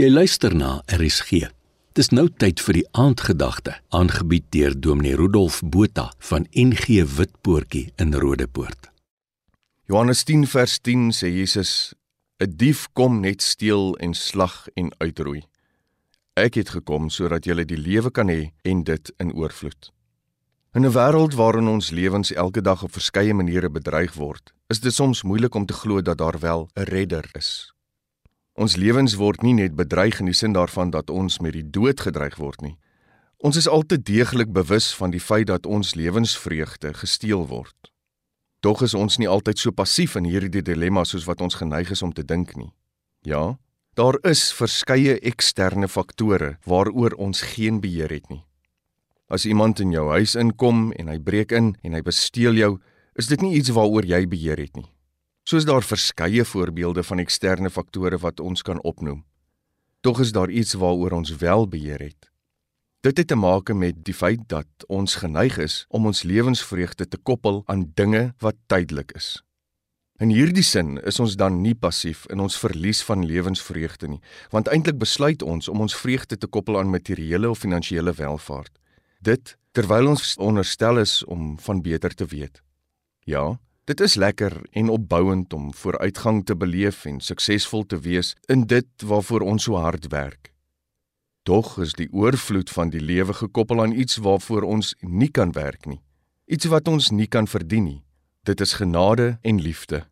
Jy luister na RSG. Dis nou tyd vir die aandgedagte, aangebied deur Dominee Rudolf Botha van NG Witpoortjie in Rodepoort. Johannes 10 vers 10 sê Jesus: "’n Dief kom net steel en slag en uitroei. Ek het gekom sodat jy die lewe kan hê en dit in oorvloed." In 'n wêreld waarin ons lewens elke dag op verskeie maniere bedreig word, is dit soms moeilik om te glo dat daar wel 'n redder is. Ons lewens word nie net bedreig in die sin daarvan dat ons met die dood gedreig word nie. Ons is altyd deeglik bewus van die feit dat ons lewensvreugde gesteel word. Tog is ons nie altyd so passief in hierdie dilemma soos wat ons geneig is om te dink nie. Ja, daar is verskeie eksterne faktore waaroor ons geen beheer het nie. As iemand in jou huis inkom en hy breek in en hy besteel jou, is dit nie iets waaroor jy beheer het nie. Soos daar verskeie voorbeelde van eksterne faktore wat ons kan opnoem. Tog is daar iets waaroor ons wel beheer het. Dit het te maak met die feit dat ons geneig is om ons lewensvreugde te koppel aan dinge wat tydelik is. In hierdie sin is ons dan nie passief in ons verlies van lewensvreugde nie, want eintlik besluit ons om ons vreugde te koppel aan materiële of finansiële welvaart. Dit terwyl ons onderstel is om van beter te weet. Ja, Dit is lekker en opbouend om vooruitgang te beleef en suksesvol te wees in dit waarvoor ons so hard werk. Tog is die oorvloed van die lewe gekoppel aan iets waarvoor ons nie kan werk nie. Iets wat ons nie kan verdien nie. Dit is genade en liefde.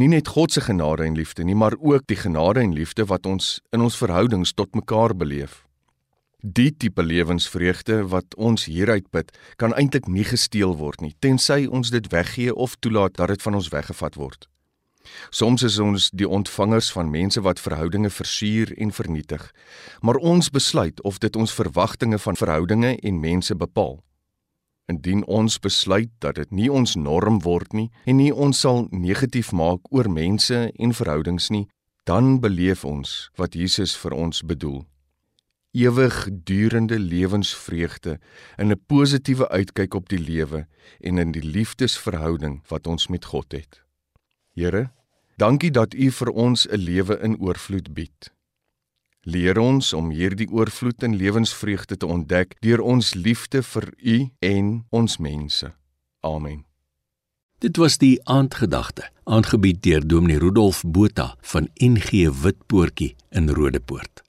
Nie net God se genade en liefde nie, maar ook die genade en liefde wat ons in ons verhoudings tot mekaar beleef. Die tipe lewensvreugde wat ons hieruit put, kan eintlik nie gesteel word nie, tensy ons dit weggee of toelaat dat dit van ons weggevat word. Soms is ons die ontvangers van mense wat verhoudinge versuur en vernietig, maar ons besluit of dit ons verwagtinge van verhoudinge en mense bepaal. Indien ons besluit dat dit nie ons norm word nie en nie ons sal negatief maak oor mense en verhoudings nie, dan beleef ons wat Jesus vir ons bedoel ewig durende lewensvreugde in 'n positiewe uitkyk op die lewe en in die liefdesverhouding wat ons met God het. Here, dankie dat U vir ons 'n lewe in oorvloed bied. Leer ons om hierdie oorvloed in lewensvreugde te ontdek deur ons liefde vir U en ons mense. Amen. Dit was die aandgedagte, aangebied deur Dominee Rudolf Botha van NG Witpoortjie in Rodepoort.